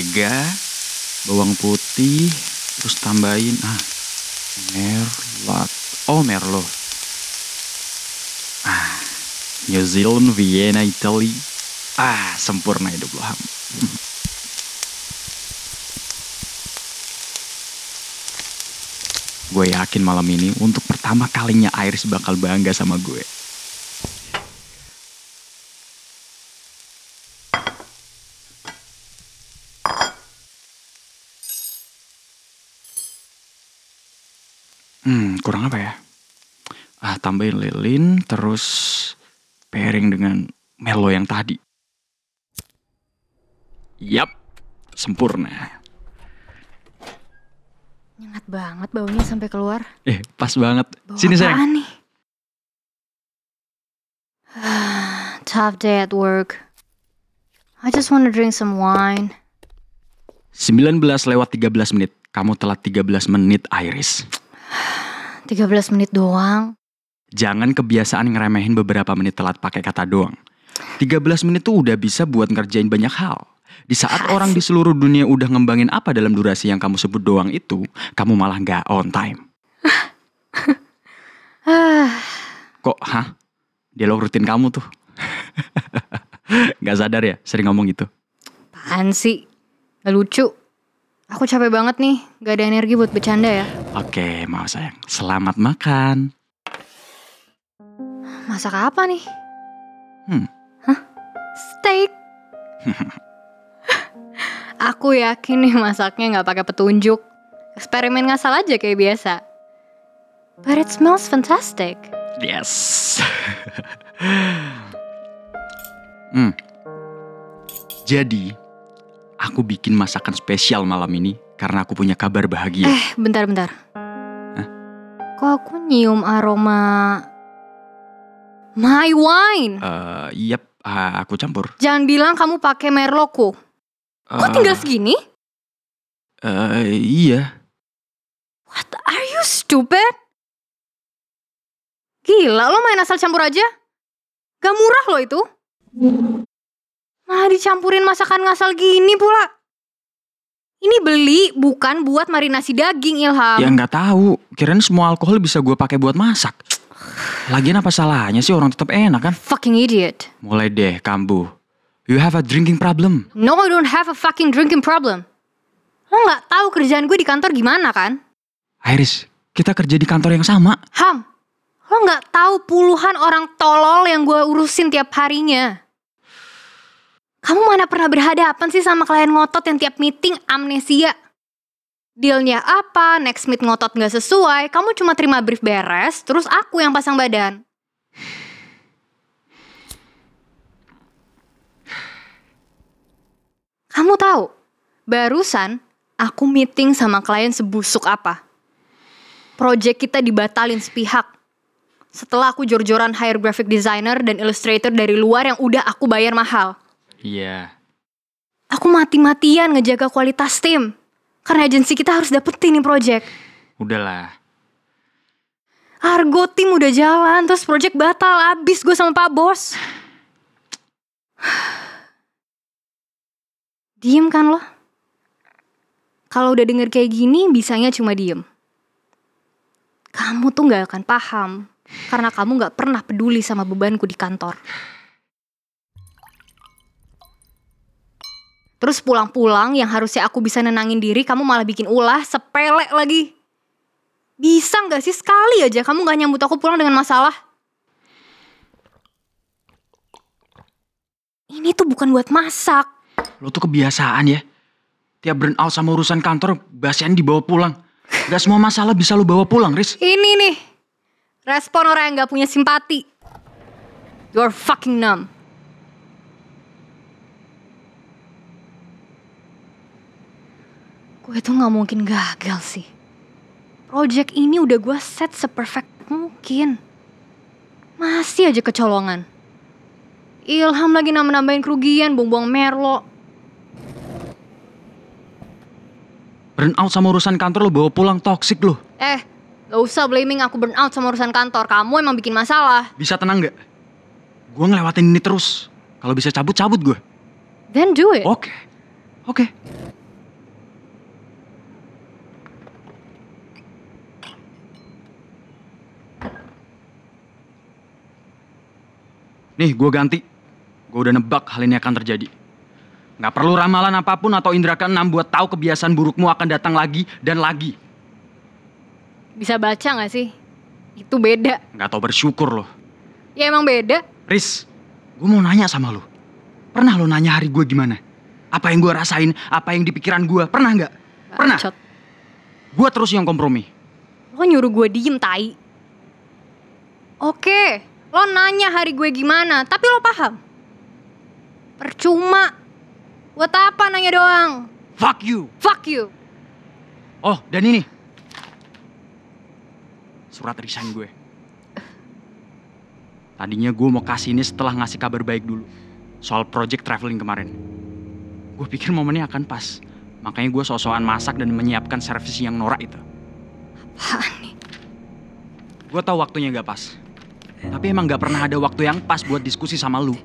mentega, bawang putih, terus tambahin ah merlot. Oh, merlot. Ah, New Zealand, Vienna, Italy. Ah, sempurna hidup lo, Ham. gue yakin malam ini untuk pertama kalinya Iris bakal bangga sama gue. Hmm, kurang apa ya? Ah, tambahin lilin, terus pairing dengan melo yang tadi. Yap, sempurna. Nyengat banget baunya sampai keluar. Eh, pas banget. Bau Sini apaan nih? Tough day at work. I just want to drink some wine. 19 lewat 13 menit. Kamu telat 13 menit, Iris. 13 menit doang. Jangan kebiasaan ngeremehin beberapa menit telat pakai kata doang. 13 menit tuh udah bisa buat ngerjain banyak hal. Di saat Asik. orang di seluruh dunia udah ngembangin apa dalam durasi yang kamu sebut doang itu, kamu malah nggak on time. Kok, hah? Dialog rutin kamu tuh. Gak sadar ya, sering ngomong gitu. apaan sih? Gak lucu. Aku capek banget nih, gak ada energi buat bercanda ya. Oke, mau sayang. Selamat makan. Masak apa nih? Hmm. Hah? Steak? Aku yakin nih masaknya gak pakai petunjuk. Eksperimen ngasal aja kayak biasa. But it smells fantastic. Yes. hmm. Jadi, aku bikin masakan spesial malam ini karena aku punya kabar bahagia. Eh, bentar-bentar. Kok aku nyium aroma my wine? Eh, yep, ah, aku campur. Jangan bilang kamu pakai merlotku. Kok Eh, tinggal segini? eh, iya. What are you stupid? Gila, lo main asal campur aja? Gak murah lo itu. Malah dicampurin masakan ngasal gini pula. Ini beli bukan buat marinasi daging, Ilham. Ya nggak tahu. Kirain semua alkohol bisa gue pakai buat masak. Lagian apa salahnya sih orang tetap enak kan? Fucking idiot. Mulai deh, kambu. You have a drinking problem. No, I don't have a fucking drinking problem. Lo gak tahu kerjaan gue di kantor gimana kan? Iris, kita kerja di kantor yang sama. Ham, lo gak tahu puluhan orang tolol yang gue urusin tiap harinya. Kamu mana pernah berhadapan sih sama klien ngotot yang tiap meeting amnesia? Dealnya apa, next meet ngotot gak sesuai, kamu cuma terima brief beres, terus aku yang pasang badan. Kamu tahu, barusan aku meeting sama klien sebusuk apa. Project kita dibatalin sepihak. Setelah aku jor-joran hire graphic designer dan illustrator dari luar yang udah aku bayar mahal. Iya. Aku mati-matian ngejaga kualitas tim. Karena agensi kita harus dapetin nih project. Udahlah. Argo tim udah jalan, terus project batal. Abis gue sama pak bos. Diem kan lo? Kalau udah denger kayak gini, bisanya cuma diem. Kamu tuh gak akan paham. Karena kamu gak pernah peduli sama bebanku di kantor. Terus pulang-pulang yang harusnya aku bisa nenangin diri, kamu malah bikin ulah, sepele lagi. Bisa nggak sih sekali aja kamu gak nyambut aku pulang dengan masalah? Ini tuh bukan buat masak. Lo tuh kebiasaan ya. Tiap burn out sama urusan kantor, basian dibawa pulang. Gak semua masalah bisa lo bawa pulang, Riz. Ini nih, respon orang yang gak punya simpati. You're fucking numb. Gue tuh gak mungkin gagal sih. Project ini udah gue set seperfect mungkin. Masih aja kecolongan. Ilham lagi nambah-nambahin kerugian, buang-buang merlo. Burn out sama urusan kantor lo bawa pulang toxic lo. Eh, gak usah blaming aku burn out sama urusan kantor. Kamu emang bikin masalah. Bisa tenang gak? Gue ngelewatin ini terus. Kalau bisa cabut, cabut gue. Then do it. Oke. Oke. Nih, gue ganti. Gue udah nebak hal ini akan terjadi. Nggak perlu ramalan apa pun atau indra keenam buat tahu kebiasaan burukmu akan datang lagi dan lagi. Bisa baca gak sih? Itu beda. Nggak tau bersyukur loh. Ya emang beda. Riz, gue mau nanya sama lo. Pernah lo nanya hari gue gimana? Apa yang gue rasain, apa yang di pikiran gue, pernah nggak? Pernah. Bacot. Gue terus yang kompromi. Lo nyuruh gue diem, tai. Oke, lo nanya hari gue gimana, tapi lo paham. Percuma. Buat apa nanya doang? Fuck you. Fuck you. Oh, dan ini. Surat resign gue. Tadinya gue mau kasih ini setelah ngasih kabar baik dulu. Soal project traveling kemarin. Gue pikir momennya akan pas. Makanya gue sosokan masak dan menyiapkan servis yang norak itu. Apaan nih? Gue tahu waktunya gak pas. Tapi emang gak pernah ada waktu yang pas buat diskusi sama lu.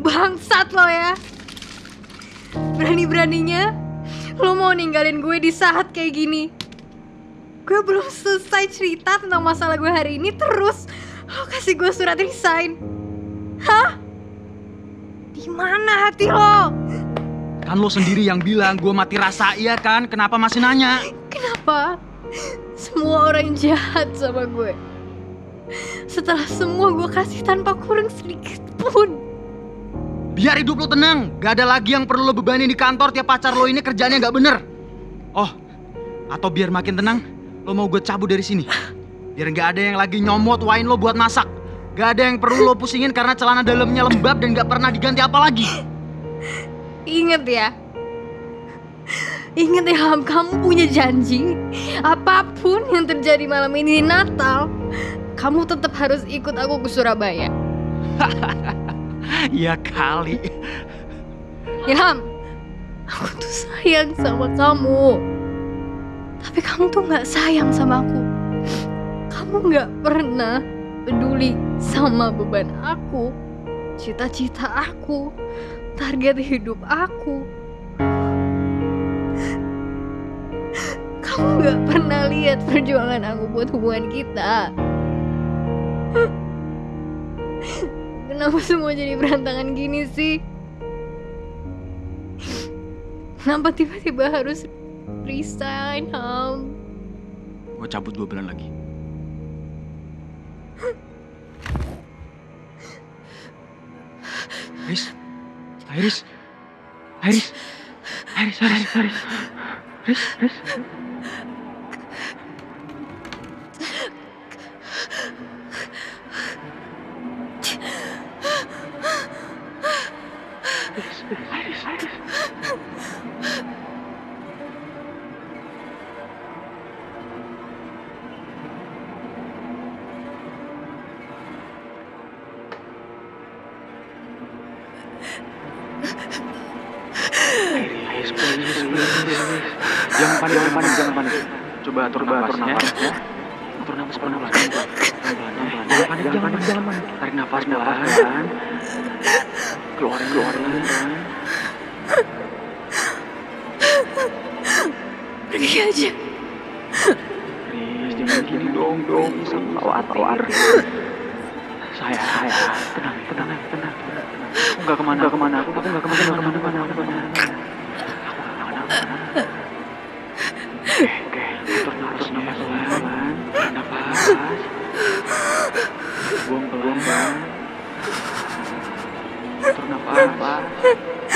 Bangsat lo ya. Berani-beraninya lo mau ninggalin gue di saat kayak gini. Gue belum selesai cerita tentang masalah gue hari ini terus lo kasih gue surat resign. Hah? Di mana hati lo? Kan lo sendiri yang bilang gue mati rasa iya kan? Kenapa masih nanya? Kenapa? Semua orang jahat sama gue. Setelah semua gue kasih tanpa kurang sedikit pun. Biar hidup lo tenang. Gak ada lagi yang perlu lo bebanin di kantor tiap pacar lo ini kerjanya gak bener. Oh, atau biar makin tenang, lo mau gue cabut dari sini. Biar gak ada yang lagi nyomot wine lo buat masak. Gak ada yang perlu lo pusingin karena celana dalamnya lembab dan gak pernah diganti apa lagi. Ingat ya. Ingat ya, kamu punya janji. Apa pun yang terjadi malam ini di Natal, kamu tetap harus ikut aku ke Surabaya. ya kali. Ilham, aku tuh sayang sama kamu. Tapi kamu tuh nggak sayang sama aku. Kamu nggak pernah peduli sama beban aku, cita-cita aku, target hidup aku. Kamu nggak pernah lihat perjuangan aku buat hubungan kita. Kenapa semua jadi berantakan gini sih? Kenapa tiba-tiba harus resign, Ham? Gue cabut dua bulan lagi. Iris, Iris, Iris, Iris, Iris, Iris, Iris, Iris. Iris, Iris. Iris. Jangan panik, jangan panik, jangan panik. Coba atur nafas ya. Atur nafas pelan-pelan. Pelan-pelan. Jangan panik, jangan panik, jangan panik. Tarik nafas pelan. Keluarin, keluarin. Pergi aja. Iris, jangan gini dong, dong. Sama khawatir. Saya, saya. Tenang, tenang, tenang, tenang. Aku nggak ke mana, nggak ke mana. Aku nggak ke mana, nggak ke mana, ke mana, ke mana. Oke, oke. Atur nafas, nafas. Buang. Atur nafas.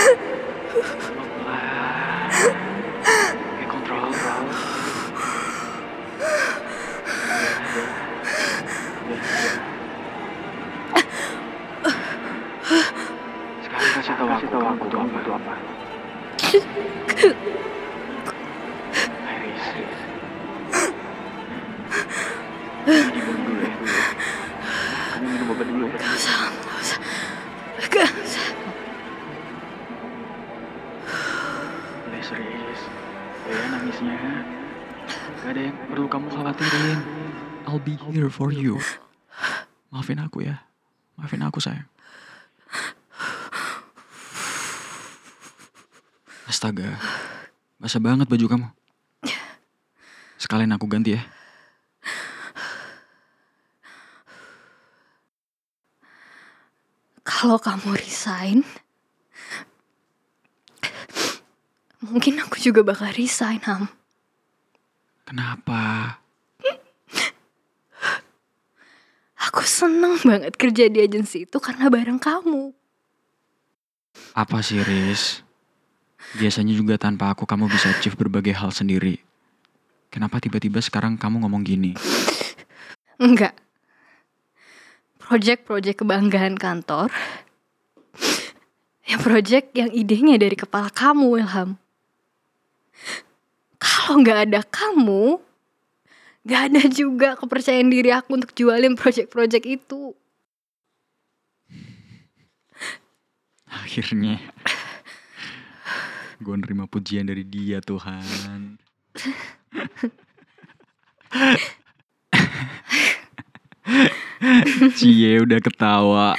Serius. Ya nangisnya. Gak ada yang perlu kamu khawatirin. I'll be here for you. Maafin aku ya. Maafin aku sayang. Astaga, basah banget baju kamu. Sekalian aku ganti ya. Kalau kamu resign, mungkin aku juga bakal resign, Ham. Kenapa? Aku seneng banget kerja di agensi itu karena bareng kamu. Apa sih, Riz? Biasanya juga tanpa aku kamu bisa achieve berbagai hal sendiri. Kenapa tiba-tiba sekarang kamu ngomong gini? Enggak. Project-project kebanggaan kantor. Ya project yang idenya dari kepala kamu, Wilham. Kalau nggak ada kamu, nggak ada juga kepercayaan diri aku untuk jualin project-project itu. Akhirnya. Gue nerima pujian dari dia, Tuhan. Cie udah ketawa.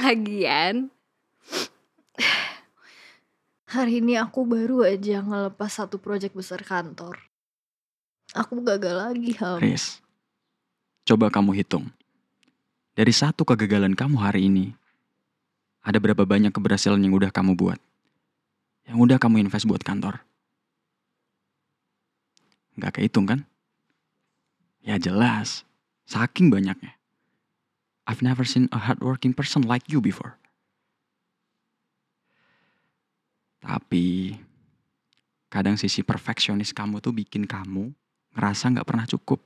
Lagian, hari ini aku baru aja ngelepas satu project besar kantor. Aku gagal lagi, Ham. Riz, coba kamu hitung. Dari satu kegagalan kamu hari ini, ada berapa banyak keberhasilan yang udah kamu buat? Yang udah kamu invest buat kantor? Nggak kehitung kan? Ya jelas, saking banyaknya. I've never seen a hardworking person like you before. Tapi, kadang sisi perfeksionis kamu tuh bikin kamu ngerasa nggak pernah cukup.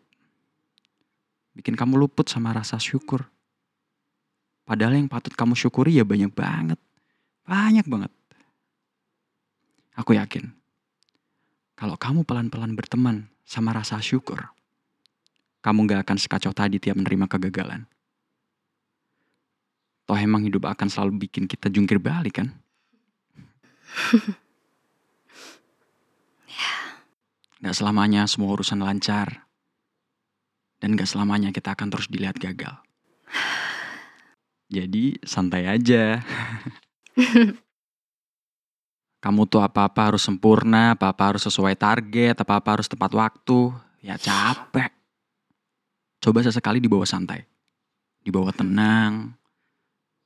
Bikin kamu luput sama rasa syukur. Padahal yang patut kamu syukuri ya banyak banget. Banyak banget. Aku yakin. Kalau kamu pelan-pelan berteman sama rasa syukur. Kamu gak akan sekacau tadi tiap menerima kegagalan. Toh emang hidup akan selalu bikin kita jungkir balik kan? Gak selamanya semua urusan lancar. Dan gak selamanya kita akan terus dilihat gagal. Jadi santai aja. Kamu tuh apa-apa harus sempurna, apa-apa harus sesuai target, apa-apa harus tepat waktu. Ya capek. Coba sesekali dibawa santai. Dibawa tenang.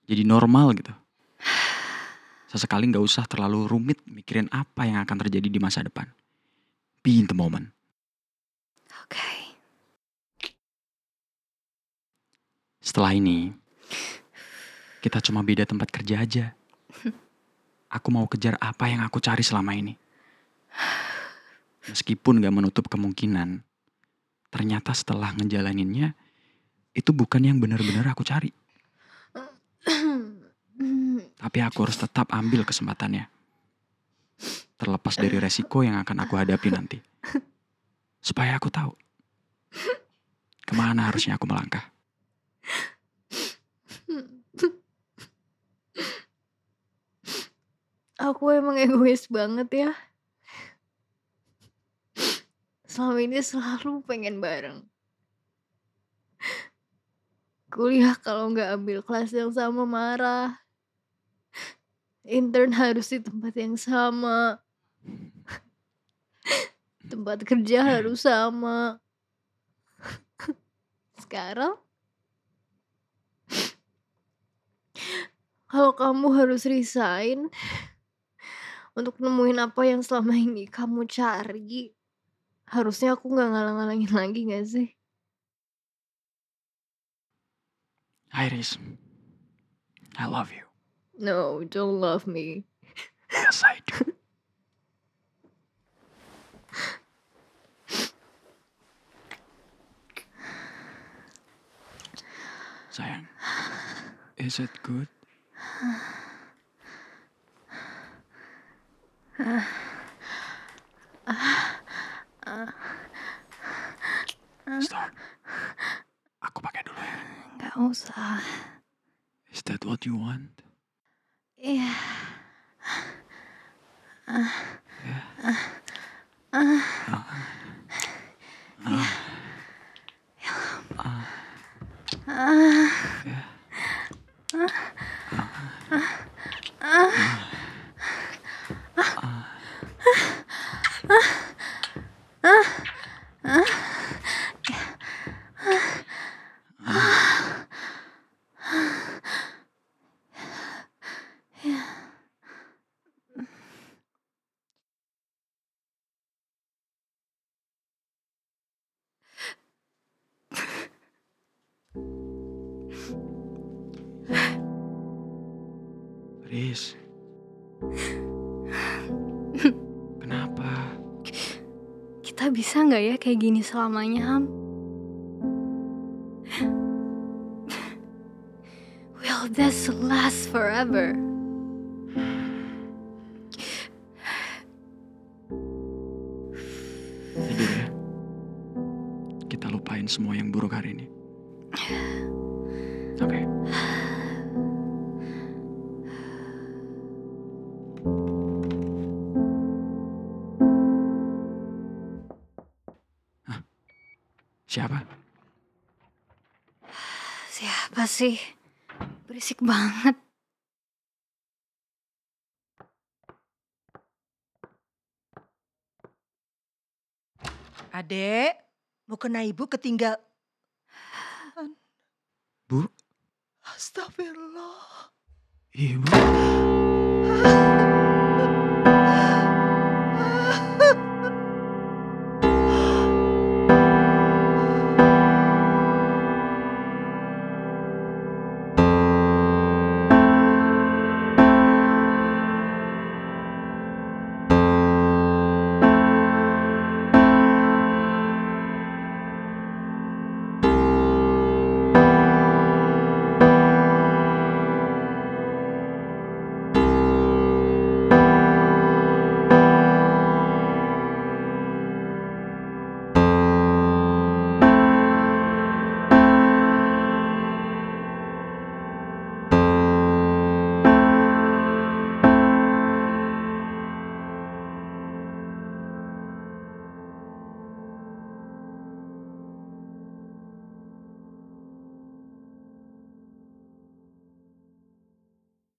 Jadi normal gitu. Sesekali gak usah terlalu rumit mikirin apa yang akan terjadi di masa depan. Be in the moment. Oke. Setelah ini, kita cuma beda tempat kerja aja. Aku mau kejar apa yang aku cari selama ini. Meskipun gak menutup kemungkinan, ternyata setelah ngejalaninnya, itu bukan yang benar-benar aku cari. Tapi aku harus tetap ambil kesempatannya. Terlepas dari resiko yang akan aku hadapi nanti. Supaya aku tahu. Ke mana harusnya aku melangkah. Aku emang egois banget ya. Selama ini selalu pengen bareng. Kuliah kalau nggak ambil kelas yang sama marah. Intern harus di tempat yang sama. Tempat kerja harus sama. Sekarang kalau kamu harus resign untuk nemuin apa yang selama ini kamu cari, harusnya aku nggak ngalang-ngalangin lagi nggak sih? Iris, I love you. No, don't love me. Yes, I do. Sayang, is it good? Stop. Aku pakai dulu ya. Nggak usah. Is that what you want? 哎呀！啊啊啊！哎呀呀啊啊！Riz. Kenapa? Kita bisa nggak ya kayak gini selamanya, Ham? Will this last forever? Tidur ya. Kita lupain semua yang buruk hari ini. Siapa? Siapa sih? Berisik banget. Adek, mau kena ibu ketinggal. Bu? Astagfirullah. Ibu?